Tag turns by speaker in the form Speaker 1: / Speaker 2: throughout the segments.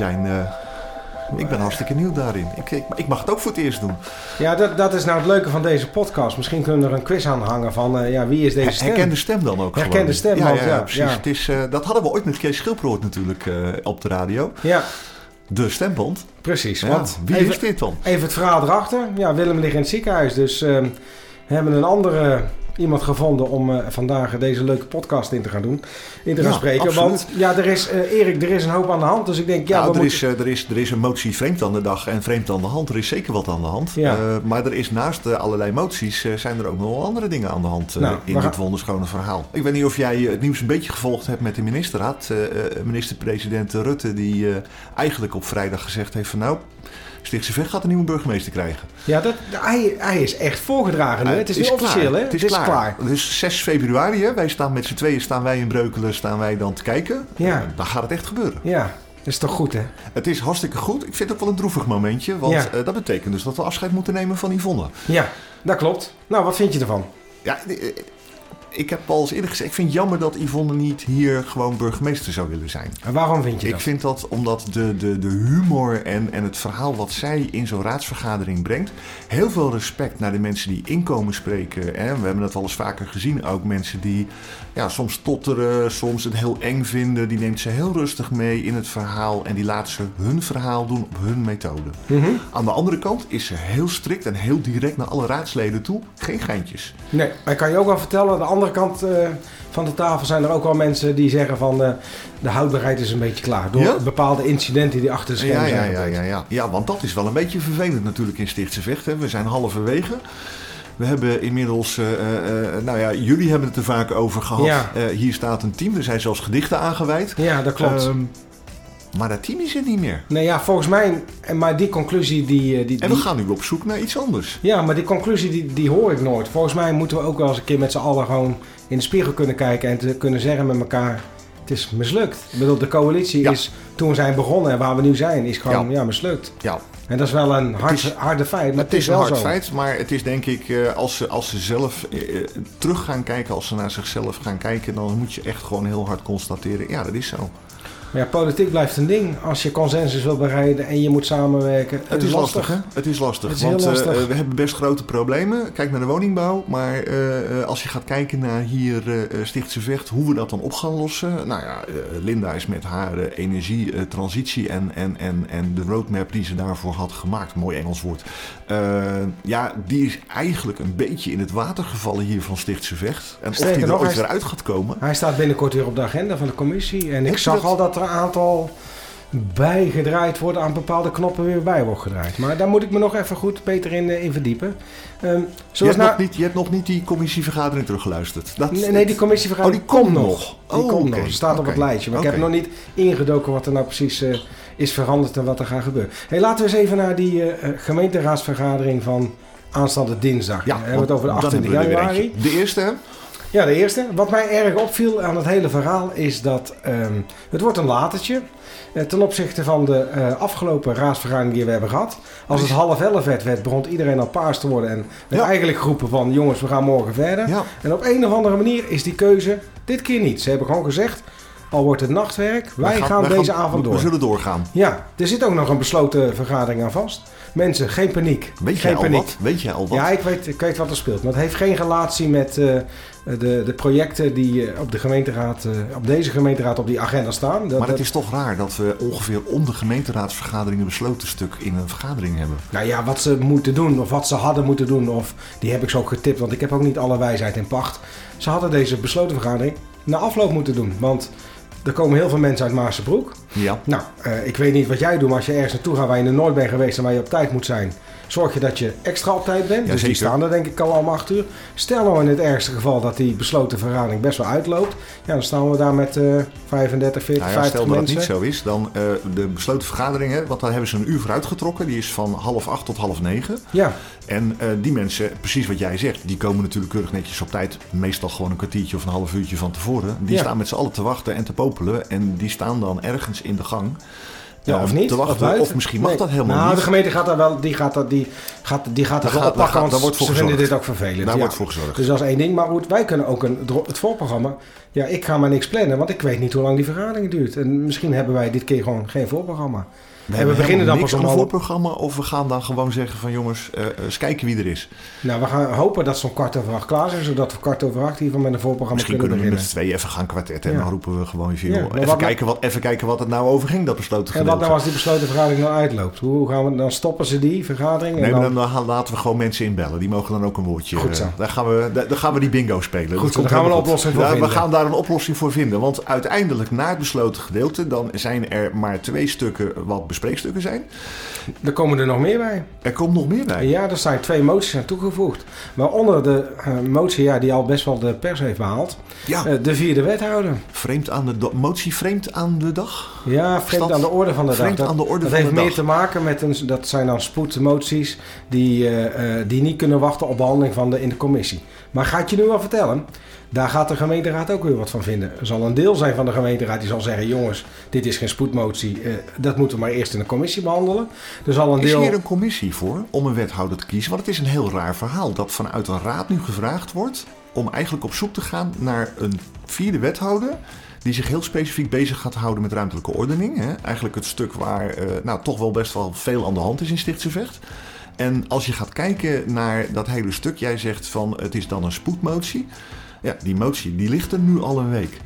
Speaker 1: zijn. Eh, ik ben hartstikke nieuw daarin. Ik, ik, ik, mag het ook voor het eerst doen.
Speaker 2: Ja, dat, dat is nou het leuke van deze podcast. Misschien kunnen we er een quiz aan hangen van uh, ja, wie is deze stem?
Speaker 1: Herken de stem dan ook
Speaker 2: Herken de stem,
Speaker 1: ja,
Speaker 2: ja,
Speaker 1: ja, precies. Het is, uh, dat hadden we ooit met Kees Schilproort natuurlijk uh, op de radio.
Speaker 2: Ja.
Speaker 1: De stemband.
Speaker 2: Precies. Want
Speaker 1: wie
Speaker 2: even,
Speaker 1: is dit dan?
Speaker 2: Even het verhaal erachter. Ja, Willem ligt in het ziekenhuis. Dus uh, we hebben een andere iemand gevonden om uh, vandaag deze leuke podcast in te gaan doen. In te gaan
Speaker 1: Ja,
Speaker 2: spreken.
Speaker 1: absoluut.
Speaker 2: Want ja, er is, uh, Erik, er is een hoop aan de hand. Dus ik denk, ja,
Speaker 1: nou, er, is, eh, er, is, er is een motie vreemd aan de dag en vreemd aan de hand. Er is zeker wat aan de hand.
Speaker 2: Ja.
Speaker 1: Eh, maar er is naast eh, allerlei moties eh, zijn er ook nog wel andere dingen aan de hand eh,
Speaker 2: Nou,
Speaker 1: in dit
Speaker 2: gaan-
Speaker 1: wonderschone verhaal. Ik weet niet of jij eh, het nieuws een beetje gevolgd hebt met de ministerraad. Eh, eh, minister-president Rutte die eh, eigenlijk op vrijdag gezegd heeft van nou... Stichtse Vecht gaat een nieuwe burgemeester krijgen.
Speaker 2: ja dat, hij, hij is echt voorgedragen het is, niet officieel, hè?
Speaker 1: Het is, klaar. Dus 6 februari, hè? wij staan met z'n tweeën, staan wij in Breukelen, staan wij dan te kijken.
Speaker 2: Ja.
Speaker 1: Eh, dan gaat het echt gebeuren.
Speaker 2: Ja, dat is toch goed, hè?
Speaker 1: Het is hartstikke goed. Ik vind het ook wel een droevig momentje. Want
Speaker 2: Ja.
Speaker 1: eh, dat betekent dus dat we afscheid moeten nemen van Yvonne.
Speaker 2: Ja, dat klopt. Nou, wat vind je ervan?
Speaker 1: Ja, eh, ik heb al eens eerder gezegd, ik vind het jammer dat Yvonne niet hier gewoon burgemeester zou willen zijn.
Speaker 2: En waarom vind je
Speaker 1: Ik
Speaker 2: dat?
Speaker 1: vind dat omdat de, de, de humor en, en het verhaal wat zij in zo'n raadsvergadering brengt. Heel veel respect naar de mensen die inkomen spreken. Hè. We hebben het al eens vaker gezien. Ook mensen die ja, soms stotteren, soms het heel eng vinden. Die neemt ze heel rustig mee in het verhaal. En die laat ze hun verhaal doen op hun methode.
Speaker 2: Mhm.
Speaker 1: Aan de andere kant is ze heel strikt en heel direct naar alle raadsleden toe. Geen geintjes.
Speaker 2: Nee, maar ik kan je ook wel vertellen, de andere kant eh, van de tafel zijn er ook wel mensen die zeggen van eh, de houdbaarheid is een beetje klaar. Door
Speaker 1: Ja?
Speaker 2: bepaalde incidenten die achter de schermen
Speaker 1: Ja, ja,
Speaker 2: zijn
Speaker 1: ja,
Speaker 2: gebeurd.
Speaker 1: ja, ja. ja, want dat is wel een beetje vervelend natuurlijk in Stichtse Vecht. Hè. We zijn halverwege. We hebben inmiddels, eh, nou ja, jullie hebben het er vaak over gehad.
Speaker 2: Ja.
Speaker 1: Eh, hier staat een team, er zijn zelfs gedichten aangeweid.
Speaker 2: Ja, dat klopt.
Speaker 1: Maar dat team is er niet meer.
Speaker 2: nee, ja, volgens mij, en maar die conclusie die... eh, die,
Speaker 1: En we gaan nu op zoek naar iets anders.
Speaker 2: Ja, maar die conclusie die, die hoor ik nooit. Volgens mij moeten we ook wel eens een keer met z'n allen gewoon in de spiegel kunnen kijken en te kunnen zeggen met elkaar, het is mislukt. Ik bedoel, de coalitie
Speaker 1: Ja.
Speaker 2: is, toen we zijn begonnen en waar we nu zijn, is gewoon,
Speaker 1: Ja.
Speaker 2: ja, mislukt.
Speaker 1: Ja,
Speaker 2: En dat is wel een hard,
Speaker 1: is-
Speaker 2: harde feit, maar
Speaker 1: het is een
Speaker 2: wel
Speaker 1: hard
Speaker 2: zo.
Speaker 1: feit, maar het is denk ik, eh, als ze, als ze zelf eh, terug gaan kijken, als ze naar zichzelf gaan kijken, dan moet je echt gewoon heel hard constateren, ja, dat is zo.
Speaker 2: Maar ja, politiek blijft een ding. Als je consensus wil bereiden en je moet samenwerken.
Speaker 1: Het is lastig, hè? Het is lastig.
Speaker 2: Het is
Speaker 1: want eh,
Speaker 2: lastig.
Speaker 1: we hebben best grote problemen. Kijk naar de woningbouw. Maar eh, eh, als je gaat kijken naar hier Stichtse Vecht, hoe we dat dan op gaan lossen. Nou ja, Linda is met haar energietransitie en, en, en, en de roadmap die ze daarvoor had gemaakt. Mooi Engels woord. Ja, die is eigenlijk een beetje in het water gevallen hier van Stichtse Vecht. En of
Speaker 2: Sterker
Speaker 1: die er
Speaker 2: nog,
Speaker 1: ooit
Speaker 2: hij
Speaker 1: weer uit gaat komen.
Speaker 2: Hij staat binnenkort weer op de agenda van de commissie. En ik zag
Speaker 1: dat?
Speaker 2: al dat er aantal bijgedraaid worden aan bepaalde knoppen weer bij wordt gedraaid. Maar daar moet ik me nog even goed beter in, eh, in verdiepen. Ehm,
Speaker 1: Je hebt,
Speaker 2: nou,
Speaker 1: nog niet, je hebt nog niet die commissievergadering teruggeluisterd. Dat,
Speaker 2: Nee, nee, die commissievergadering
Speaker 1: Oh, die komt
Speaker 2: komt
Speaker 1: nog.
Speaker 2: Die
Speaker 1: Oh,
Speaker 2: komt
Speaker 1: oké.
Speaker 2: nog. Staat op het lijstje. Maar ik heb nog niet ingedoken wat er nou precies eh, is veranderd en wat er gaat gebeuren. Hey, laten we eens even naar die eh, gemeenteraadsvergadering van aanstaande dinsdag.
Speaker 1: Ja,
Speaker 2: we hebben het over de
Speaker 1: want dan
Speaker 2: 28
Speaker 1: hebben we er weer
Speaker 2: januari.
Speaker 1: eentje. De eerste, hè?
Speaker 2: Ja, de eerste. Wat mij erg opviel aan het hele verhaal is dat ehm, het wordt een latertje. eh, ten opzichte van de eh, afgelopen raadsvergadering die we hebben gehad. Als het half elf werd, werd begon iedereen al paars te worden. En werd
Speaker 1: Ja.
Speaker 2: eigenlijk geroepen van jongens, we gaan morgen verder.
Speaker 1: Ja.
Speaker 2: En op een of andere manier is die keuze dit keer niet. Ze hebben gewoon gezegd, al wordt het nachtwerk, wij,
Speaker 1: Wij
Speaker 2: gaan,
Speaker 1: wij
Speaker 2: deze avond door.
Speaker 1: We zullen doorgaan.
Speaker 2: Ja, er zit ook nog een besloten vergadering aan vast. Mensen, geen paniek.
Speaker 1: Weet
Speaker 2: geen
Speaker 1: jij al
Speaker 2: paniek.
Speaker 1: wat? Weet jij al wat?
Speaker 2: Ja, ik weet, ik weet wat er speelt. Maar het heeft geen relatie met eh, de, de projecten die eh, op, de gemeenteraad, eh, op deze gemeenteraad op die agenda staan. Dat,
Speaker 1: maar het
Speaker 2: dat-
Speaker 1: is toch raar dat we ongeveer om de gemeenteraadsvergadering een besloten stuk in een vergadering hebben.
Speaker 2: Nou ja, wat ze moeten doen of wat ze hadden moeten doen. Of die heb ik zo ook getipt, want ik heb ook niet alle wijsheid in pacht. Ze hadden deze besloten vergadering na afloop moeten doen. Want er komen heel veel mensen uit Maasenbroek.
Speaker 1: Ja.
Speaker 2: Nou, eh, ik weet niet wat jij doet, maar als je ergens naartoe gaat waar je nog nooit bent geweest en waar je op tijd moet zijn, zorg je dat je extra op tijd bent.
Speaker 1: Ja,
Speaker 2: dus die staan er denk ik al om acht uur. Stel nou in het ergste geval dat die besloten vergadering best wel uitloopt, ja, dan staan we daar met eh 35, 40,
Speaker 1: Nou ja,
Speaker 2: 50
Speaker 1: stel dat het
Speaker 2: mensen.
Speaker 1: niet zo is, dan eh, de besloten vergadering, hè, want daar hebben ze een uur voor uitgetrokken. Die is van half acht tot half negen.
Speaker 2: Ja,
Speaker 1: En eh, die mensen, precies wat jij zegt, die komen natuurlijk keurig netjes op tijd. Meestal gewoon een kwartiertje of een half uurtje van tevoren. Die
Speaker 2: Ja.
Speaker 1: staan met z'n allen te wachten en te popelen. En die staan dan ergens in de gang.
Speaker 2: Ja,
Speaker 1: Ja,
Speaker 2: of niet?
Speaker 1: te wachten, of misschien mag dat helemaal
Speaker 2: nou,
Speaker 1: niet.
Speaker 2: de gemeente gaat daar wel, die gaat dat, die gaat, die gaat
Speaker 1: Daar
Speaker 2: dat wel
Speaker 1: gaat-
Speaker 2: oppakken,
Speaker 1: gaat-
Speaker 2: want
Speaker 1: wordt
Speaker 2: ze vinden dit ook vervelend.
Speaker 1: Daar
Speaker 2: ja.
Speaker 1: wordt voor gezorgd.
Speaker 2: Dus dat is één ding. Maar goed, wij kunnen ook een, het voorprogramma. Ja, ik ga maar niks plannen, want ik weet niet hoe lang die vergadering duurt. En misschien hebben wij dit keer gewoon geen voorprogramma.
Speaker 1: We
Speaker 2: en we beginnen dan
Speaker 1: niks
Speaker 2: pas om
Speaker 1: een voorprogramma of we gaan dan gewoon zeggen van jongens, eh, eens kijken wie er is.
Speaker 2: Nou, we gaan hopen dat ze om kwart over acht klaar zijn, zodat we kwart over acht hiervan met een voorprogramma
Speaker 1: Misschien
Speaker 2: kunnen
Speaker 1: kunnen we met
Speaker 2: beginnen.
Speaker 1: z'n tweeën even gaan kwartetten en
Speaker 2: Ja.
Speaker 1: dan roepen we gewoon veel.
Speaker 2: Ja, maar
Speaker 1: even, kijken wat, even kijken wat het nou over ging, dat besloten
Speaker 2: En wat nou als die besloten vergadering nou uitloopt? Hoe gaan we dan stoppen ze die vergadering? En
Speaker 1: Nee,
Speaker 2: dan...
Speaker 1: dan, dan laten we gewoon mensen inbellen. Die mogen dan ook een woordje.
Speaker 2: Goed zo.
Speaker 1: eh, Daar gaan we, daar, daar gaan we die bingo spelen.
Speaker 2: Goed zo, daar gaan we een oplossing voor
Speaker 1: Ja, We
Speaker 2: vinden.
Speaker 1: gaan daar een oplossing voor vinden. Want uiteindelijk, na het besloten gedeelte, dan zijn er maar twee stukken wat bespreekstukken zijn.
Speaker 2: Er komen er nog meer bij.
Speaker 1: Er komt nog meer bij.
Speaker 2: Ja, er zijn twee moties aan toegevoegd. Waaronder de eh, motie ja, die al best wel de pers heeft behaald.
Speaker 1: Ja,
Speaker 2: Eh, de vierde wethouder.
Speaker 1: vreemd aan de do- motie vreemd aan de dag.
Speaker 2: Ja, vreemd
Speaker 1: Stad-
Speaker 2: aan de orde van de
Speaker 1: vreemd
Speaker 2: dag. Dat,
Speaker 1: aan de orde
Speaker 2: dat
Speaker 1: van
Speaker 2: heeft
Speaker 1: de
Speaker 2: meer
Speaker 1: dag.
Speaker 2: te maken met, een, dat zijn dan spoedmoties die, eh, die niet kunnen wachten op behandeling van de, in de commissie. Maar ga ik je nu wel vertellen, daar gaat de gemeenteraad ook weer wat van vinden. Er zal een deel zijn van de gemeenteraad die zal zeggen, jongens, dit is geen spoedmotie, eh, dat moeten we maar eerst in de commissie behandelen. Er zal een
Speaker 1: Is
Speaker 2: deel...
Speaker 1: hier een commissie voor om een wethouder te kiezen? Want het is een heel raar verhaal dat vanuit een raad nu gevraagd wordt om eigenlijk op zoek te gaan naar een vierde wethouder die zich heel specifiek bezig gaat houden met ruimtelijke ordening. Hè? Eigenlijk het stuk waar eh, nou, toch wel best wel veel aan de hand is in Stichtse Vecht. En als je gaat kijken naar dat hele stuk, jij zegt van het is dan een spoedmotie. Ja, die motie die ligt er nu al een week.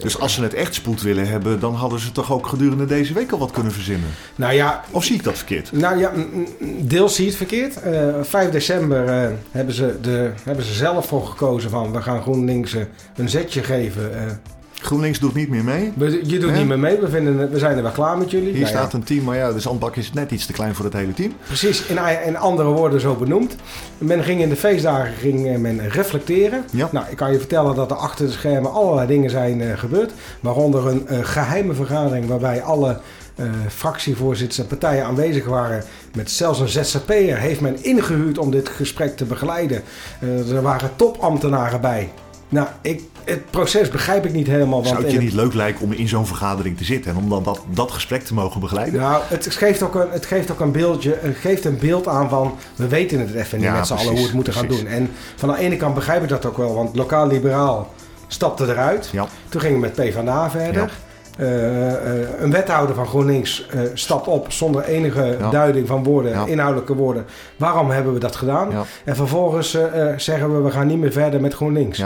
Speaker 1: Dus als ze het echt spoed willen hebben, dan hadden ze toch ook gedurende deze week al wat kunnen verzinnen.
Speaker 2: Nou ja,
Speaker 1: Of zie ik dat verkeerd?
Speaker 2: Nou ja, mm, mm, deels zie je het verkeerd. Eh 5 december eh, hebben, ze de, hebben ze zelf voor gekozen van we gaan GroenLinks eh, een zetje geven.
Speaker 1: GroenLinks doet niet meer mee.
Speaker 2: we, je doet
Speaker 1: Hè?
Speaker 2: niet meer mee, we, vinden, we zijn er wel klaar met jullie.
Speaker 1: Hier
Speaker 2: Nou ja,
Speaker 1: staat een team, maar ja, de zandbak is net iets te klein voor het hele team.
Speaker 2: Precies, in, in andere woorden zo benoemd. Men ging in de feestdagen ging eh, men reflecteren.
Speaker 1: Ja.
Speaker 2: Nou, ik kan je vertellen dat er achter de schermen allerlei dingen zijn eh, gebeurd. Waaronder een eh, geheime vergadering waarbij alle eh, fractievoorzitters en partijen aanwezig waren. Met zelfs een ZZP'er heeft men ingehuurd om dit gesprek te begeleiden. Eh, er waren topambtenaren bij. Nou, ik, het proces begrijp ik niet helemaal. Want
Speaker 1: Zou het je
Speaker 2: het-
Speaker 1: niet leuk lijken om in zo'n vergadering te zitten en om dan dat, dat gesprek te mogen begeleiden?
Speaker 2: Nou, het geeft ook een, het geeft ook een beeldje, het geeft een beeld aan van we weten het even niet
Speaker 1: Ja,
Speaker 2: met z'n allen hoe we het moeten gaan doen. En van de ene kant begrijp ik dat ook wel, want lokaal liberaal stapte eruit.
Speaker 1: Ja.
Speaker 2: Toen gingen we met PvdA verder. Eh, eh, een wethouder van GroenLinks eh, stapt op zonder enige
Speaker 1: Ja.
Speaker 2: duiding van woorden,
Speaker 1: Ja.
Speaker 2: inhoudelijke woorden. Waarom hebben we dat gedaan?
Speaker 1: Ja.
Speaker 2: En vervolgens zeggen we we gaan niet meer verder met GroenLinks.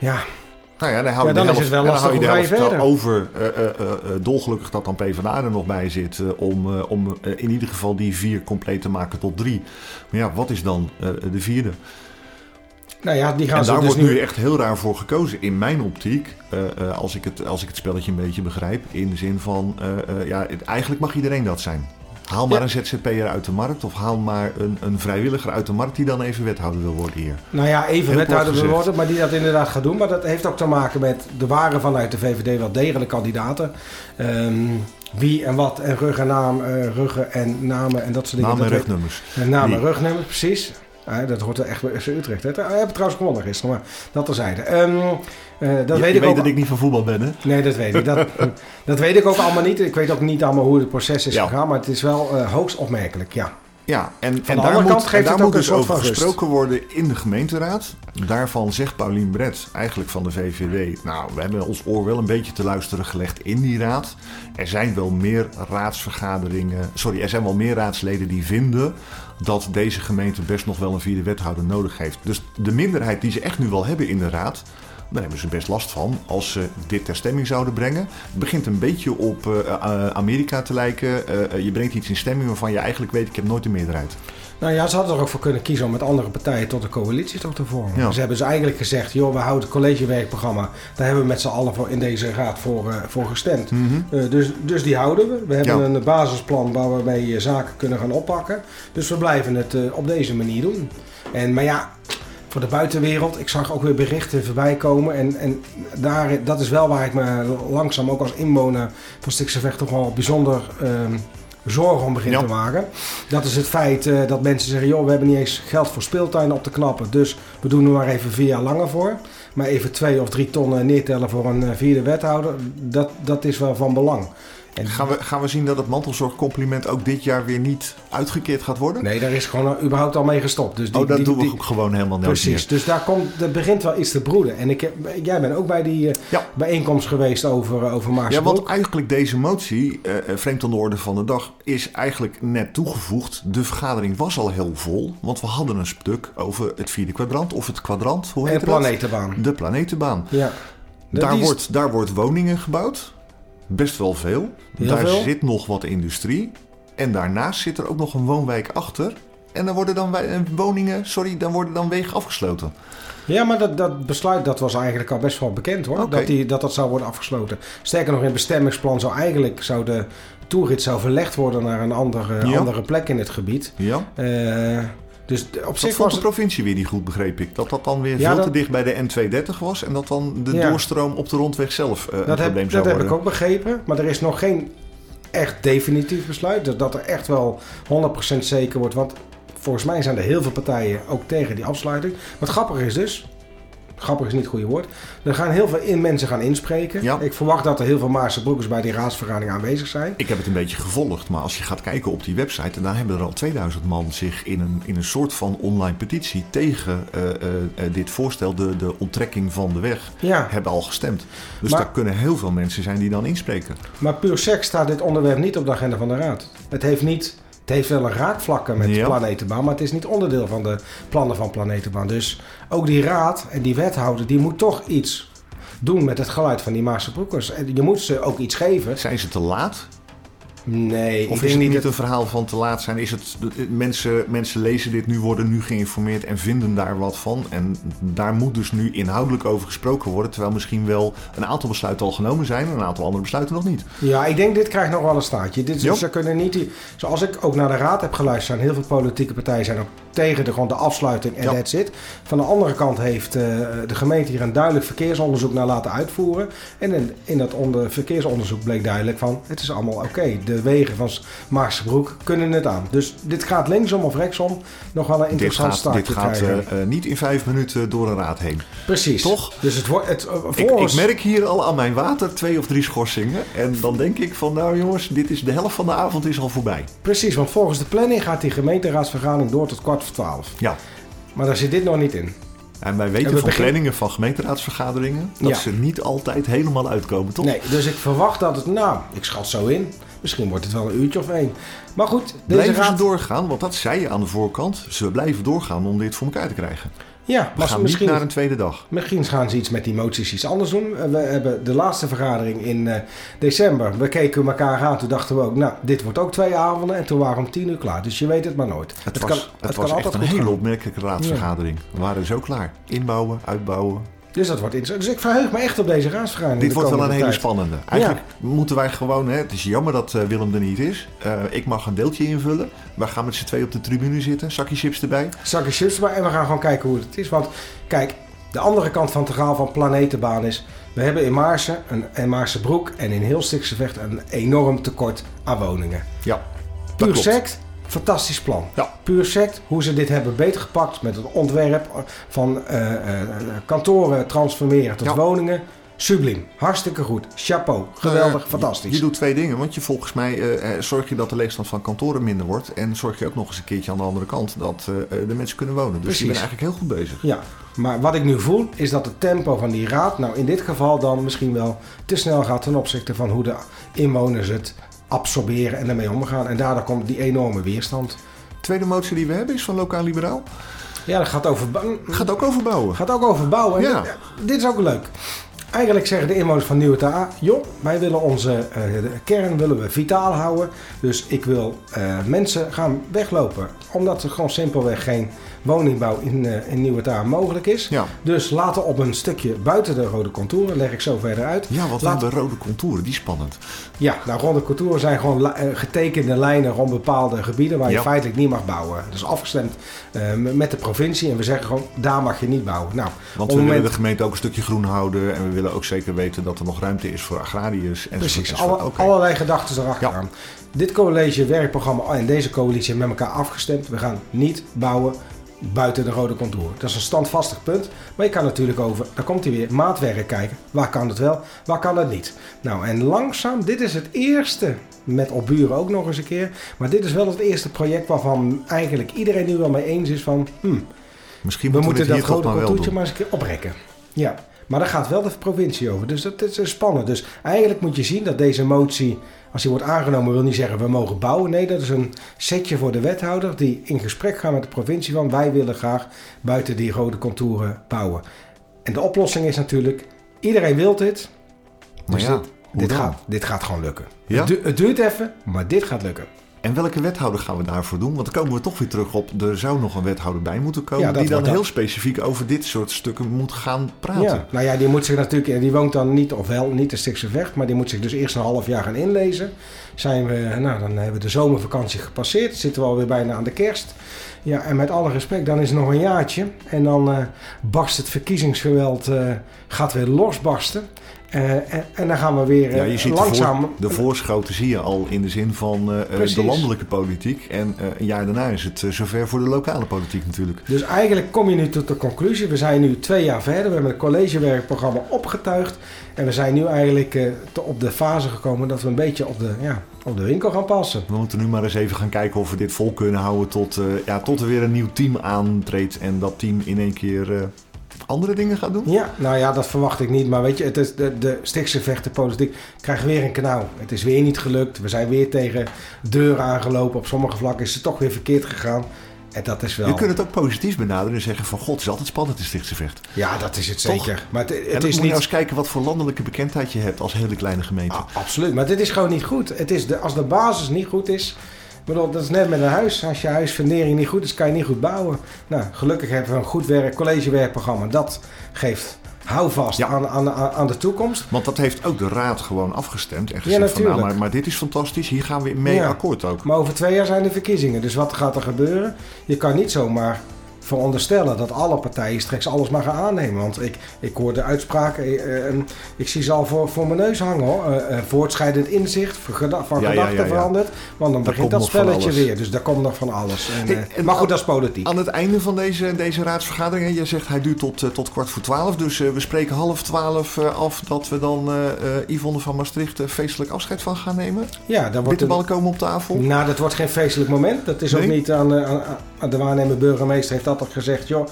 Speaker 1: Ja. Nou ja, dan hou
Speaker 2: Ja,
Speaker 1: je de
Speaker 2: is het wel
Speaker 1: dan hou je de
Speaker 2: je
Speaker 1: over. eh, eh, eh, dolgelukkig dat dan PvdA er nog bij zit. om om in ieder geval die vier compleet te maken tot drie. Maar ja, wat is dan de vierde?
Speaker 2: Nou ja, die gaan
Speaker 1: En daar
Speaker 2: dus
Speaker 1: wordt nu echt heel raar voor gekozen. In mijn optiek, als, ik het, als ik het spelletje een beetje begrijp. In de zin van, ja, het- eigenlijk mag iedereen dat zijn. Haal maar
Speaker 2: Ja.
Speaker 1: een ZZP'er uit de markt. Of haal maar een, een vrijwilliger uit de markt die dan even wethouder wil worden hier.
Speaker 2: Nou ja, even wethouder wil worden, maar die dat inderdaad gaat doen. Maar dat heeft ook te maken met de waren vanuit de VVD wel degelijk kandidaten. Ehm, wie en wat en rug en naam, eh, ruggen en namen en dat soort dingen.
Speaker 1: Naam en rugnummers.
Speaker 2: namen en rugnummers, precies. Dat hoort er echt bij FC Utrecht. Hè. We hebben trouwens gewonnen gisteren, maar dat terzijde. Eh dat
Speaker 1: je
Speaker 2: weet ik ook.
Speaker 1: dat ik niet van voetbal ben, hè?
Speaker 2: Nee, dat weet ik. Dat, dat weet ik ook allemaal niet. Ik weet ook niet allemaal hoe het proces is
Speaker 1: Ja.
Speaker 2: gegaan, maar het is wel eh, hoogst opmerkelijk, ja.
Speaker 1: Ja, en, en daar moet, en daar moet dus over gesproken worden in de gemeenteraad. Daarvan zegt Paulien Bret, eigenlijk van de VVD... nou, we hebben ons oor wel een beetje te luisteren gelegd in die raad. Er zijn wel meer raadsvergaderingen... Sorry, er zijn wel meer raadsleden die vinden... dat deze gemeente best nog wel een vierde wethouder nodig heeft. Dus de minderheid die ze echt nu wel hebben in de raad... Daar hebben ze best last van als ze dit ter stemming zouden brengen. Het begint een beetje op eh, eh, Amerika te lijken. Eh, je brengt iets in stemming waarvan je eigenlijk weet, ik heb nooit de meerderheid.
Speaker 2: Nou ja, ze hadden er ook voor kunnen kiezen om met andere partijen tot een coalitie toch te vormen.
Speaker 1: Ja.
Speaker 2: Ze hebben dus eigenlijk gezegd, joh, we houden het collegewerkprogramma. Daar hebben we met z'n allen voor in deze raad voor, voor gestemd. Eh, dus, dus die houden we. We hebben
Speaker 1: Ja.
Speaker 2: een basisplan waar we mee zaken kunnen gaan oppakken. Dus we blijven het op deze manier doen. En, maar ja, voor de buitenwereld, ik zag ook weer berichten voorbij komen. En, en daar, dat is wel waar ik me langzaam ook als inwoner van Stikse Vecht toch wel bijzonder ehm, zorgen om begin
Speaker 1: Ja.
Speaker 2: te maken. Dat is het feit eh, dat mensen zeggen, joh, we hebben niet eens geld voor speeltuinen op te knappen. Dus we doen er maar even vier jaar langer voor. Maar even twee of drie ton neertellen voor een eh, vierde wethouder, dat, dat is wel van belang. En
Speaker 1: Gaan we, gaan we zien dat het mantelzorgcompliment ook dit jaar weer niet uitgekeerd gaat worden?
Speaker 2: Nee, daar is gewoon überhaupt al mee gestopt. Dus die,
Speaker 1: oh, dat
Speaker 2: die-
Speaker 1: doen we
Speaker 2: die-
Speaker 1: ook gewoon helemaal nooit
Speaker 2: Precies,
Speaker 1: meer.
Speaker 2: dus daar komt, er begint wel iets te broeden. En ik heb, jij bent ook bij die eh,
Speaker 1: Ja.
Speaker 2: bijeenkomst geweest over, eh, over
Speaker 1: Ja, want eigenlijk deze motie, eh, vreemd aan de orde van de dag, is eigenlijk net toegevoegd. De vergadering was al heel vol, want we hadden een stuk over het vierde kwadrant of het kwadrant, hoe heet
Speaker 2: de
Speaker 1: dat?
Speaker 2: planetenbaan.
Speaker 1: De planetenbaan.
Speaker 2: Ja. Dat
Speaker 1: Daar
Speaker 2: is-
Speaker 1: wordt, daar wordt woningen gebouwd. Best wel veel.
Speaker 2: Heel
Speaker 1: daar
Speaker 2: veel.
Speaker 1: zit nog wat industrie. En daarnaast zit er ook nog een woonwijk achter. En dan worden dan wij- woningen, sorry, dan worden dan wegen afgesloten.
Speaker 2: Ja, maar dat, dat besluit dat was eigenlijk al best wel bekend hoor. Dat, die, dat dat zou worden afgesloten. Sterker nog, in het bestemmingsplan zou eigenlijk zou de toerit zou verlegd worden naar een andere,
Speaker 1: Ja.
Speaker 2: andere plek in het gebied.
Speaker 1: Ja.
Speaker 2: Eh, dus op zich was
Speaker 1: de provincie weer niet goed, begreep ik. Dat dat dan weer
Speaker 2: Ja,
Speaker 1: veel
Speaker 2: dat-
Speaker 1: te dicht bij de N230 was. En dat dan de
Speaker 2: Ja.
Speaker 1: doorstroom op de rondweg zelf eh, een probleem zou
Speaker 2: dat heb
Speaker 1: worden.
Speaker 2: ik ook begrepen. Maar er is nog geen echt definitief besluit. Dat, dat er echt wel 100% zeker wordt. Want volgens mij zijn er heel veel partijen ook tegen die afsluiting. Wat grappig is dus... Grappig is niet het goede woord. Er gaan heel veel in mensen gaan inspreken.
Speaker 1: Ja.
Speaker 2: Ik verwacht dat er heel veel Maarse broekers bij die raadsvergadering aanwezig zijn.
Speaker 1: Ik heb het een beetje gevolgd, maar als je gaat kijken op die website, en daar hebben er al 2000 man zich in een, in een soort van online petitie tegen eh, eh, eh, dit voorstel, de, de onttrekking van de weg,
Speaker 2: Ja,
Speaker 1: hebben al gestemd. Dus
Speaker 2: Maar-
Speaker 1: daar kunnen heel veel mensen zijn die dan inspreken.
Speaker 2: maar puur seks staat dit onderwerp niet op de agenda van de raad. Het heeft niet... Het heeft wel een raakvlakken met
Speaker 1: Ja.
Speaker 2: Planetenbaan, maar het is niet onderdeel van de plannen van Planetenbaan. Dus ook die raad en die wethouder, die moet toch iets doen met het geluid van die Maarse broekers. En je moet ze ook iets geven.
Speaker 1: Zijn ze te laat?
Speaker 2: Nee,
Speaker 1: Of
Speaker 2: ik
Speaker 1: is het
Speaker 2: niet dat...
Speaker 1: een verhaal van te laat zijn? Is het, mensen, mensen lezen dit nu, worden nu geïnformeerd en vinden daar wat van. En daar moet dus nu inhoudelijk over gesproken worden. Terwijl misschien wel een aantal besluiten al genomen zijn en een aantal andere besluiten nog niet.
Speaker 2: Ja, ik denk dit krijgt nog wel een staartje. Dit. Ze kunnen niet... Zoals ik ook naar de raad heb geluisterd, zijn heel veel politieke partijen zijn ook tegen de, gewoon de afsluiting en
Speaker 1: Ja.
Speaker 2: that's it. Van de andere kant heeft eh, de gemeente hier een duidelijk verkeersonderzoek naar laten uitvoeren. En in, in dat onder, verkeersonderzoek bleek duidelijk van, het is allemaal oké. De wegen van Maarsebroek kunnen het aan. Dus dit gaat linksom of rechtsom nog wel een
Speaker 1: Dit
Speaker 2: interessant
Speaker 1: gaat, dit gaat
Speaker 2: krijgen.
Speaker 1: eh, eh, niet in vijf minuten door een raad heen.
Speaker 2: Precies.
Speaker 1: toch?
Speaker 2: Dus het wordt... Het,
Speaker 1: Ik, ik merk hier al aan mijn water twee of drie schorsingen. En dan denk ik van nou jongens, dit is de helft van de avond is al voorbij.
Speaker 2: Precies, want volgens de planning gaat die gemeenteraadsvergadering door tot kwart voor twaalf.
Speaker 1: Ja.
Speaker 2: Maar daar zit dit nog niet in.
Speaker 1: En wij
Speaker 2: En
Speaker 1: weten
Speaker 2: we
Speaker 1: van planningen van gemeenteraadsvergaderingen dat
Speaker 2: Ja.
Speaker 1: ze niet altijd helemaal uitkomen, toch?
Speaker 2: Nee, dus ik verwacht dat het, nou, ik schat zo in. Misschien wordt het wel een uurtje of één. Maar goed, deze
Speaker 1: Blijven
Speaker 2: raad...
Speaker 1: ze doorgaan? Want dat zei je aan de voorkant. Ze blijven doorgaan om dit voor elkaar te krijgen.
Speaker 2: Ja,
Speaker 1: We
Speaker 2: maar
Speaker 1: gaan
Speaker 2: misschien,
Speaker 1: niet naar een tweede dag.
Speaker 2: misschien gaan ze iets met die moties iets anders doen. Eh, We hebben de laatste vergadering in eh, december. We keken elkaar aan. Toen dachten we ook, nou, dit wordt ook twee avonden. En toen waren we om tien uur klaar. Dus je weet het maar nooit.
Speaker 1: Het, was, het was echt een hele opmerkelijke raadsvergadering. We waren zo klaar. Inbouwen, uitbouwen.
Speaker 2: Dus dat wordt interessant. Dus ik verheug me echt op deze raadsvergadering.
Speaker 1: Dit
Speaker 2: de
Speaker 1: wordt wel een hele spannende. Eigenlijk moeten wij gewoon... Hè, het is jammer dat eh, Willem er niet is. Eh, ik mag een deeltje invullen. We gaan met z'n twee op de tribune zitten. Zakje chips erbij.
Speaker 2: Zakken chips erbij en we gaan gewoon kijken hoe het is. Want kijk, de andere kant van het verhaal van Planetenbaan is... We hebben in Maarsen en, en Maarsebroek en in heel Stiksevecht een enorm tekort aan woningen.
Speaker 1: Ja, dat
Speaker 2: Puur
Speaker 1: klopt.
Speaker 2: sect, fantastisch plan.
Speaker 1: Ja.
Speaker 2: Puur sect, hoe ze dit hebben beetgepakt met het ontwerp van eh, eh, kantoren transformeren tot
Speaker 1: Ja.
Speaker 2: woningen. Subliem, hartstikke goed. Chapeau, geweldig,
Speaker 1: Eh,
Speaker 2: fantastisch.
Speaker 1: Je, je doet twee dingen, want je volgens mij eh, zorg je dat de leegstand van kantoren minder wordt. En zorg je ook nog eens een keertje aan de andere kant dat de mensen kunnen wonen. Dus
Speaker 2: Precies.
Speaker 1: je bent eigenlijk heel goed bezig.
Speaker 2: Ja, maar wat ik nu voel is dat het tempo van die raad, nou in dit geval dan misschien wel te snel gaat ten opzichte van hoe de inwoners het absorberen en ermee omgaan. En daardoor komt die enorme weerstand.
Speaker 1: Tweede motie die we hebben is van Lokaal Liberaal.
Speaker 2: Ja, dat gaat over, bou-
Speaker 1: Gaat ook over bouwen.
Speaker 2: gaat ook over bouwen. En
Speaker 1: Ja.
Speaker 2: dit, dit is ook leuk. Eigenlijk zeggen de inwoners van Nieuwe TA, joh, wij willen onze eh, de kern willen we vitaal houden. Dus ik wil eh, mensen gaan weglopen. Omdat er gewoon simpelweg geen woningbouw in, eh, in Nieuwe mogelijk is.
Speaker 1: Ja,
Speaker 2: Dus laten op een stukje buiten de rode contouren, leg ik zo verder uit.
Speaker 1: ja we
Speaker 2: Laat-
Speaker 1: hebben rode contouren, die is spannend.
Speaker 2: Ja, nou ronde contouren zijn gewoon getekende lijnen rond bepaalde gebieden waar je
Speaker 1: Ja.
Speaker 2: feitelijk niet mag bouwen. Is afgestemd met de provincie en we zeggen gewoon, daar mag je niet bouwen. Nou,
Speaker 1: Want we willen de gemeente ook een stukje groen houden. En we willen ook zeker weten dat er nog ruimte is voor agrariërs. En
Speaker 2: Precies, alle, allerlei gedachten erachteraan. Dit college, werkprogramma en deze coalitie hebben met elkaar afgestemd. We gaan niet bouwen buiten de rode contour. Dat is een standvastig punt. Maar je kan natuurlijk over, daar komt hij weer, maatwerk kijken. Waar kan het wel, waar kan het niet? Nou, en langzaam, dit is het eerste, met opburen ook nog eens een keer. Maar dit is wel het eerste project waarvan eigenlijk iedereen nu wel mee eens is van... Hmm,
Speaker 1: Misschien
Speaker 2: we
Speaker 1: moeten we
Speaker 2: dat rode contourtje maar eens een keer oprekken. Ja, maar daar gaat wel de provincie over. Dus dat is spannend. Dus eigenlijk moet je zien dat deze motie, als die wordt aangenomen, wil niet zeggen we mogen bouwen. Nee, dat is een setje voor de wethouder die in gesprek gaat met de provincie van wij willen graag buiten die rode contouren bouwen. En de oplossing is natuurlijk, iedereen wil dit.
Speaker 1: Maar
Speaker 2: Dus
Speaker 1: ja,
Speaker 2: dit, dit, gaat, dit gaat gewoon lukken.
Speaker 1: Ja?
Speaker 2: Het duurt even, maar dit gaat lukken.
Speaker 1: En welke wethouder gaan we daarvoor doen? Want dan komen we toch weer terug op, er zou nog een wethouder bij moeten komen...
Speaker 2: Ja,
Speaker 1: die dan heel specifiek over dit soort stukken moet gaan praten.
Speaker 2: Ja, nou ja, die moet zich natuurlijk, die woont dan niet, of wel niet in Stichtse Vecht, maar die moet zich dus eerst een half jaar gaan inlezen. Zijn we, nou, dan hebben we de zomervakantie gepasseerd, zitten we alweer bijna aan de kerst. Ja, en met alle respect, dan is het nog een jaartje. En dan eh, barst het verkiezingsgeweld, eh, gaat weer losbarsten. Eh, en, en dan gaan we weer
Speaker 1: Ja,
Speaker 2: eh,
Speaker 1: je ziet
Speaker 2: langzaam...
Speaker 1: de, voor, de voorschoten zie je al in de zin van eh, eh, de landelijke politiek. En eh, een jaar daarna is het eh, zover voor de lokale politiek natuurlijk.
Speaker 2: Dus eigenlijk kom je nu tot de conclusie. We zijn nu twee jaar verder. We hebben het collegewerkprogramma opgetuigd. En we zijn nu eigenlijk eh, te- op de fase gekomen dat we een beetje op de, ja, op de winkel gaan passen.
Speaker 1: We moeten nu maar eens even gaan kijken of we dit vol kunnen houden tot, eh, ja, tot er weer een nieuw team aantreedt. En dat team in één keer eh, andere dingen gaat doen.
Speaker 2: Ja, nou ja, dat verwacht ik niet. Maar weet je, het is de, de Stichtse vechtenpolitiek krijgt weer een knauw. Het is weer niet gelukt. We zijn weer tegen deuren aangelopen. Op sommige vlakken is het toch weer verkeerd gegaan. En dat is wel...
Speaker 1: Je kunt het ook positief benaderen en zeggen van god, het is altijd spannend in Stichtse Vecht.
Speaker 2: Ja, dat is het
Speaker 1: Toch?
Speaker 2: zeker. Maar het,
Speaker 1: En
Speaker 2: het
Speaker 1: dan
Speaker 2: is
Speaker 1: moet je
Speaker 2: niet...
Speaker 1: nou eens kijken wat voor landelijke bekendheid je hebt als hele kleine gemeente.
Speaker 2: Ah, absoluut, maar dit is gewoon niet goed. Het is de, als de basis niet goed is. Bedoel, dat is net met een huis. Als je huisfundering niet goed is, kan je niet goed bouwen. Nou, gelukkig hebben we een goed werk, collegewerkprogramma. Dat geeft houvast
Speaker 1: Ja.
Speaker 2: aan, aan, aan de toekomst.
Speaker 1: Want dat heeft ook de raad gewoon afgestemd. En
Speaker 2: Ja,
Speaker 1: gezegd van nou, maar, maar dit is fantastisch, hier gaan we mee
Speaker 2: Ja.
Speaker 1: akkoord ook.
Speaker 2: Maar over twee jaar zijn de verkiezingen. Dus wat gaat er gebeuren? Je kan niet zomaar veronderstellen dat alle partijen straks alles maar gaan aannemen. Want ik, ik hoor de uitspraken, eh, eh, ik zie ze al voor, voor mijn neus hangen hoor. Eh, eh, voortschrijdend inzicht, van geda- van
Speaker 1: Ja, ja,
Speaker 2: gedachten
Speaker 1: ja, ja.
Speaker 2: veranderd. Want dan
Speaker 1: Daar
Speaker 2: begint
Speaker 1: komt
Speaker 2: dat spelletje weer. Dus daar komt nog van alles. En,
Speaker 1: Hey, en
Speaker 2: maar goed, dat is politiek.
Speaker 1: Aan het einde van deze, deze raadsvergadering, hè, jij zegt hij duurt tot, tot kwart voor twaalf. Dus we spreken half twaalf eh, af dat we dan eh eh, Yvonne van Maastricht feestelijk afscheid van gaan nemen.
Speaker 2: Ja, dan wordt
Speaker 1: Bitterballen
Speaker 2: het,
Speaker 1: komen op tafel.
Speaker 2: nou, dat wordt geen feestelijk moment. Dat is ook niet aan, aan, aan de waarnemende burgemeester heeft dat al gezegd. Joh,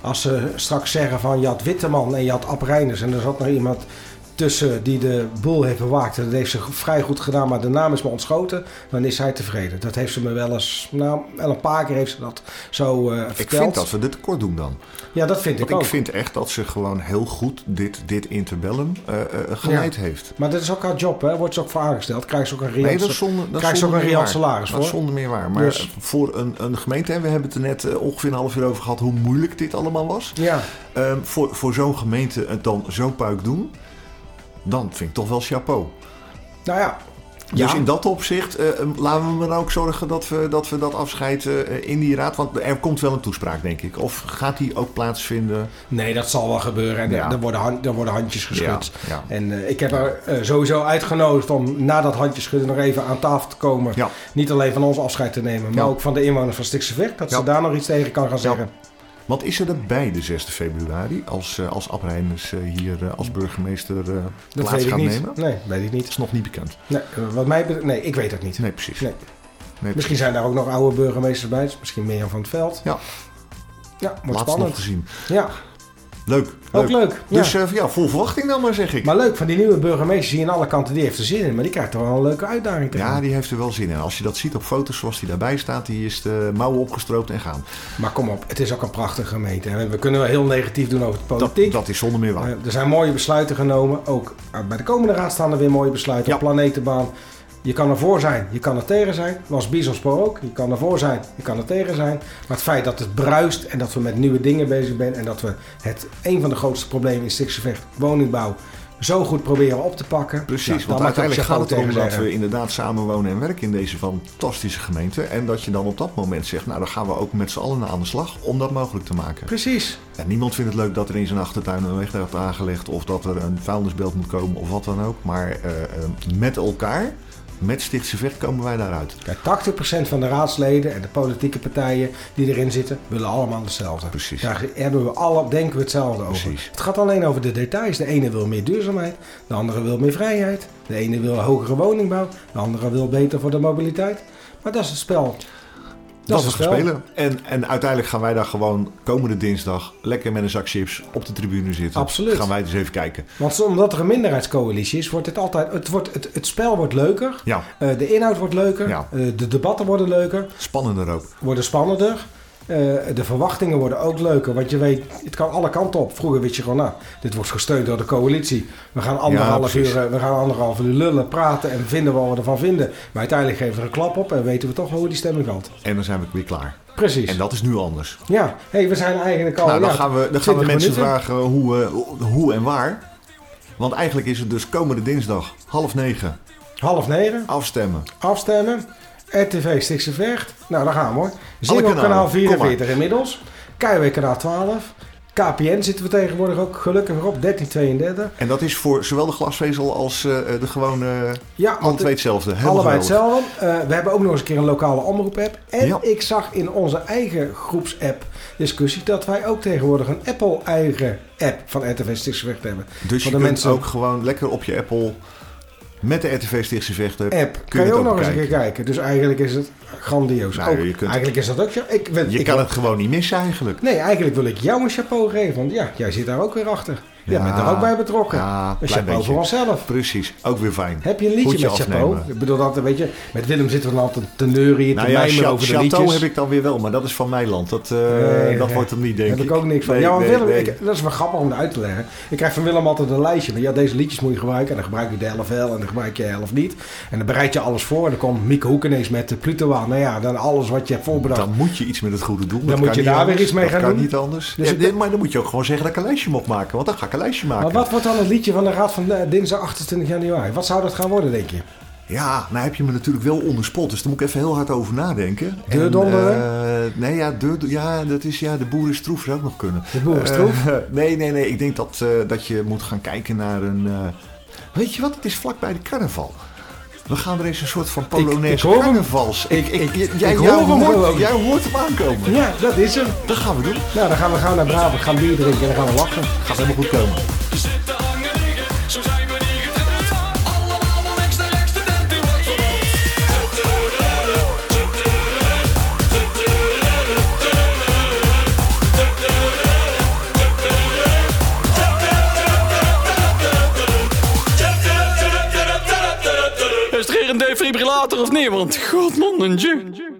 Speaker 2: als ze straks zeggen van je had Witteman en je had en er zat nog iemand tussen die de boel heeft bewaakt. Dat heeft ze vrij goed gedaan, maar de naam is me ontschoten. Dan is zij tevreden. Dat heeft ze me wel eens, nou, wel een paar keer heeft ze dat zo eh,
Speaker 1: Ik vind dat we dit tekort doen dan.
Speaker 2: Ja, dat vind ik
Speaker 1: Want
Speaker 2: ook.
Speaker 1: ik vind echt dat ze gewoon heel goed dit, dit interbellum eh eh, geleid heeft.
Speaker 2: Maar dat is ook haar job, hè? Wordt ze ook voor aangesteld. Krijgt ze ook een reëel,
Speaker 1: Nee, zonder,
Speaker 2: krijgt ze ook een salaris
Speaker 1: Dat is
Speaker 2: voor.
Speaker 1: zonder meer waar. Maar
Speaker 2: Dus-
Speaker 1: voor een, een gemeente, en we hebben het er net ongeveer een half uur over gehad hoe moeilijk dit allemaal was.
Speaker 2: Ja,
Speaker 1: Ehm, voor voor zo'n gemeente het dan zo puik doen, dan vind ik toch wel chapeau.
Speaker 2: nou ja.
Speaker 1: Dus in dat opzicht eh, eh, laten we maar ook zorgen dat we dat, we dat afscheid eh, in die raad. Want er komt wel een toespraak, denk ik. Of gaat die ook plaatsvinden?
Speaker 2: Nee, dat zal wel gebeuren. En
Speaker 1: Ja.
Speaker 2: er, worden hand- er worden handjes geschud.
Speaker 1: Ja.
Speaker 2: En ik heb haar eh, sowieso uitgenodigd om na dat handjeschudden nog even aan tafel te komen. Niet alleen van ons afscheid te nemen, maar ook van de inwoners van Stikse Vecht. Dat ze daar nog iets tegen kan gaan zeggen.
Speaker 1: Want is er erbij de 6 februari als, eh, als eh, hier eh, als burgemeester
Speaker 2: Dat
Speaker 1: plaats gaat nemen?
Speaker 2: Nee, weet ik niet.
Speaker 1: Dat is nog niet bekend.
Speaker 2: Nee, wat mij betreft- nee, ik weet het niet.
Speaker 1: Nee, precies.
Speaker 2: Nee.
Speaker 1: Nee,
Speaker 2: Misschien zijn daar ook nog oude burgemeesters bij. Dus misschien Mirjam van het Veld.
Speaker 1: Ja.
Speaker 2: Ja, wordt
Speaker 1: Laatst nog
Speaker 2: spannend.
Speaker 1: gezien.
Speaker 2: Ja,
Speaker 1: Leuk.
Speaker 2: ook leuk. Ja.
Speaker 1: Dus eh, ja, vol verwachting dan maar, zeg ik.
Speaker 2: maar leuk, van die nieuwe burgemeester zie je aan alle kanten, die heeft er zin in. Maar die krijgt toch wel een leuke uitdaging tegen.
Speaker 1: Ja, die heeft er wel zin in. Als je dat ziet op foto's zoals die daarbij staat, die is de mouwen opgestroopt en gaan.
Speaker 2: Maar kom op, het is ook een prachtige gemeente. En we kunnen wel heel negatief doen over de politiek.
Speaker 1: dat is zonder meer waar.
Speaker 2: Eh, er zijn mooie besluiten genomen. Ook eh, bij de komende raad staan er weer mooie besluiten.
Speaker 1: Ja.
Speaker 2: Op planetenbaan. Je kan ervoor zijn, je kan er tegen zijn. Was Bisonspoor ook. Je kan ervoor zijn, je kan er tegen zijn. Maar het feit dat het bruist en dat we met nieuwe dingen bezig zijn... en dat we het een van de grootste problemen in Stiksevecht, woningbouw... zo goed proberen op te pakken.
Speaker 1: Precies,
Speaker 2: Nou,
Speaker 1: want uiteindelijk gaat het erom dat we inderdaad samen wonen en werken in deze fantastische gemeente. En dat je dan op dat moment zegt, nou dan gaan we ook met z'n allen aan de slag om dat mogelijk te maken.
Speaker 2: Precies.
Speaker 1: En niemand vindt het leuk dat er in zijn achtertuin een weg wordt aangelegd of dat er een vuilnisbelt moet komen of wat dan ook. Maar eh, eh, met elkaar met Stichtse Vecht komen wij daaruit.
Speaker 2: Kijk, 80% van de raadsleden en de politieke partijen die erin zitten, willen allemaal hetzelfde.
Speaker 1: Precies.
Speaker 2: Daar hebben we alle, denken we hetzelfde over.
Speaker 1: Precies.
Speaker 2: Het gaat alleen over de details. De ene wil meer duurzaamheid, de andere wil meer vrijheid. De ene wil hogere woningbouw, de andere wil beter voor de mobiliteit. Maar dat is het spel.
Speaker 1: Dat,
Speaker 2: is
Speaker 1: is het spelen. En, en uiteindelijk gaan wij daar gewoon komende dinsdag lekker met een zak chips op de tribune zitten.
Speaker 2: Absoluut.
Speaker 1: Gaan wij dus even kijken.
Speaker 2: Want omdat er een minderheidscoalitie is, wordt het altijd. Het, wordt, het, het spel wordt leuker.
Speaker 1: Ja,
Speaker 2: eh, de inhoud wordt leuker.
Speaker 1: Ja.
Speaker 2: eh, de debatten worden leuker.
Speaker 1: spannender ook.
Speaker 2: Worden spannender. Eh, de verwachtingen worden ook leuker. Want je weet, het kan alle kanten op. Vroeger wist je gewoon, nou, dit wordt gesteund door de coalitie. We gaan anderhalf, uur, eh, we gaan anderhalf uur lullen, praten en vinden wat we ervan vinden. Maar uiteindelijk geven we er een klap op en weten we toch hoe die stemming valt.
Speaker 1: En dan zijn we weer klaar.
Speaker 2: Precies.
Speaker 1: En dat is nu anders.
Speaker 2: Ja, hey, we zijn eigenlijk al.
Speaker 1: nou, dan
Speaker 2: ja,
Speaker 1: gaan we, dan gaan we
Speaker 2: 20
Speaker 1: mensen
Speaker 2: minuten.
Speaker 1: vragen hoe, eh, hoe en waar. Want eigenlijk is het dus komende dinsdag half negen
Speaker 2: Half negen,
Speaker 1: afstemmen.
Speaker 2: afstemmen. RTV Stichtse Vecht. Nou, daar gaan we hoor.
Speaker 1: Kanalen,
Speaker 2: kanaal
Speaker 1: kom
Speaker 2: 44 inmiddels. KW kanaal 12. KPN zitten we tegenwoordig ook gelukkig weer op. 1332.
Speaker 1: En dat is voor zowel de glasvezel als eh, de gewone...
Speaker 2: Ja,
Speaker 1: alle
Speaker 2: want
Speaker 1: twee hetzelfde. Helemaal
Speaker 2: allebei
Speaker 1: geweldig.
Speaker 2: hetzelfde. Eh, we hebben ook nog eens een keer een lokale omroep-app. En
Speaker 1: Ja.
Speaker 2: ik zag in onze eigen groepsapp discussie dat wij ook tegenwoordig een Apple-eigen app van RTV Stichtse Vecht hebben.
Speaker 1: Dus je kunt
Speaker 2: mensen-
Speaker 1: ook gewoon lekker op je Apple met de RTV Stichtse Vechten...
Speaker 2: App.
Speaker 1: Kun
Speaker 2: Kan
Speaker 1: je
Speaker 2: ook nog eens een keer
Speaker 1: bekijken?
Speaker 2: kijken. Dus eigenlijk is het grandioos.
Speaker 1: Nou,
Speaker 2: Ook-
Speaker 1: kunt-
Speaker 2: Eigenlijk is dat ook zo. Ik,
Speaker 1: Je
Speaker 2: ik
Speaker 1: kan het gewoon niet missen eigenlijk.
Speaker 2: Nee, eigenlijk wil ik jou een chapeau geven. Want ja, jij zit daar ook weer achter.
Speaker 1: Ja.
Speaker 2: bent er ook bij betrokken.
Speaker 1: Ja,
Speaker 2: een chapeau
Speaker 1: beetje.
Speaker 2: voor onszelf.
Speaker 1: Precies, ook weer fijn.
Speaker 2: Heb je een liedje met chapeau? Ik bedoel dat, weet je, met Willem zitten we dan altijd te neurien,
Speaker 1: Nou
Speaker 2: te
Speaker 1: ja,
Speaker 2: mijmeren over de
Speaker 1: chateau
Speaker 2: liedjes.
Speaker 1: heb ik dan weer wel, maar dat is van Nederland. Dat, eh,
Speaker 2: Nee,
Speaker 1: dat
Speaker 2: nee.
Speaker 1: wordt hem niet, denk
Speaker 2: Daar
Speaker 1: ik.
Speaker 2: heb ik ook niks van.
Speaker 1: Nee,
Speaker 2: ja,
Speaker 1: nee,
Speaker 2: Willem. Ik, dat is wel grappig om uit te leggen. Ik krijg van Willem altijd een lijstje. Van, ja, deze liedjes moet je gebruiken. En dan gebruik je de helft wel en dan gebruik je de helft niet. En dan bereid je alles voor. En dan komt Mieke Hoek ineens met de Pluto aan. Nou ja, dan alles wat je hebt voorbedacht.
Speaker 1: Dan moet je iets met het goede doen.
Speaker 2: Dan
Speaker 1: Dat
Speaker 2: moet
Speaker 1: kan
Speaker 2: je daar weer iets mee
Speaker 1: dat
Speaker 2: gaan
Speaker 1: kan
Speaker 2: doen.
Speaker 1: niet anders.
Speaker 2: Dus
Speaker 1: maar dan moet je ook gewoon zeggen dat ik een lijstje mag maken. Want dan ga ik lijstje maken.
Speaker 2: maar wat wordt dan het liedje van de Raad van dinsdag 28 januari? Wat zou dat gaan worden, denk je?
Speaker 1: Ja, nou heb je me natuurlijk wel onder spot. Dus daar moet ik even heel hard over nadenken.
Speaker 2: Deur
Speaker 1: En,
Speaker 2: donderen?
Speaker 1: eh, nee, ja, deur, ja, dat is ja, de boer is troef zou ook nog kunnen.
Speaker 2: De boer is troef?
Speaker 1: Eh, nee, nee, nee. Ik denk dat, eh, dat je moet gaan kijken naar een... weet je wat? Het is vlakbij de carnaval. We gaan er eens een soort van Polonaise
Speaker 2: ik
Speaker 1: carnavals.
Speaker 2: Ik-
Speaker 1: jij, hoort,
Speaker 2: gewoon.
Speaker 1: jij hoort hem aankomen.
Speaker 2: Ja, dat is hem.
Speaker 1: Dat gaan we doen.
Speaker 2: Nou, dan gaan we gauw naar Brabant, gaan bier drinken en dan gaan we lachen.
Speaker 1: Gaat helemaal goed komen.
Speaker 3: Er een defibrillator of niet? Want godmannetje.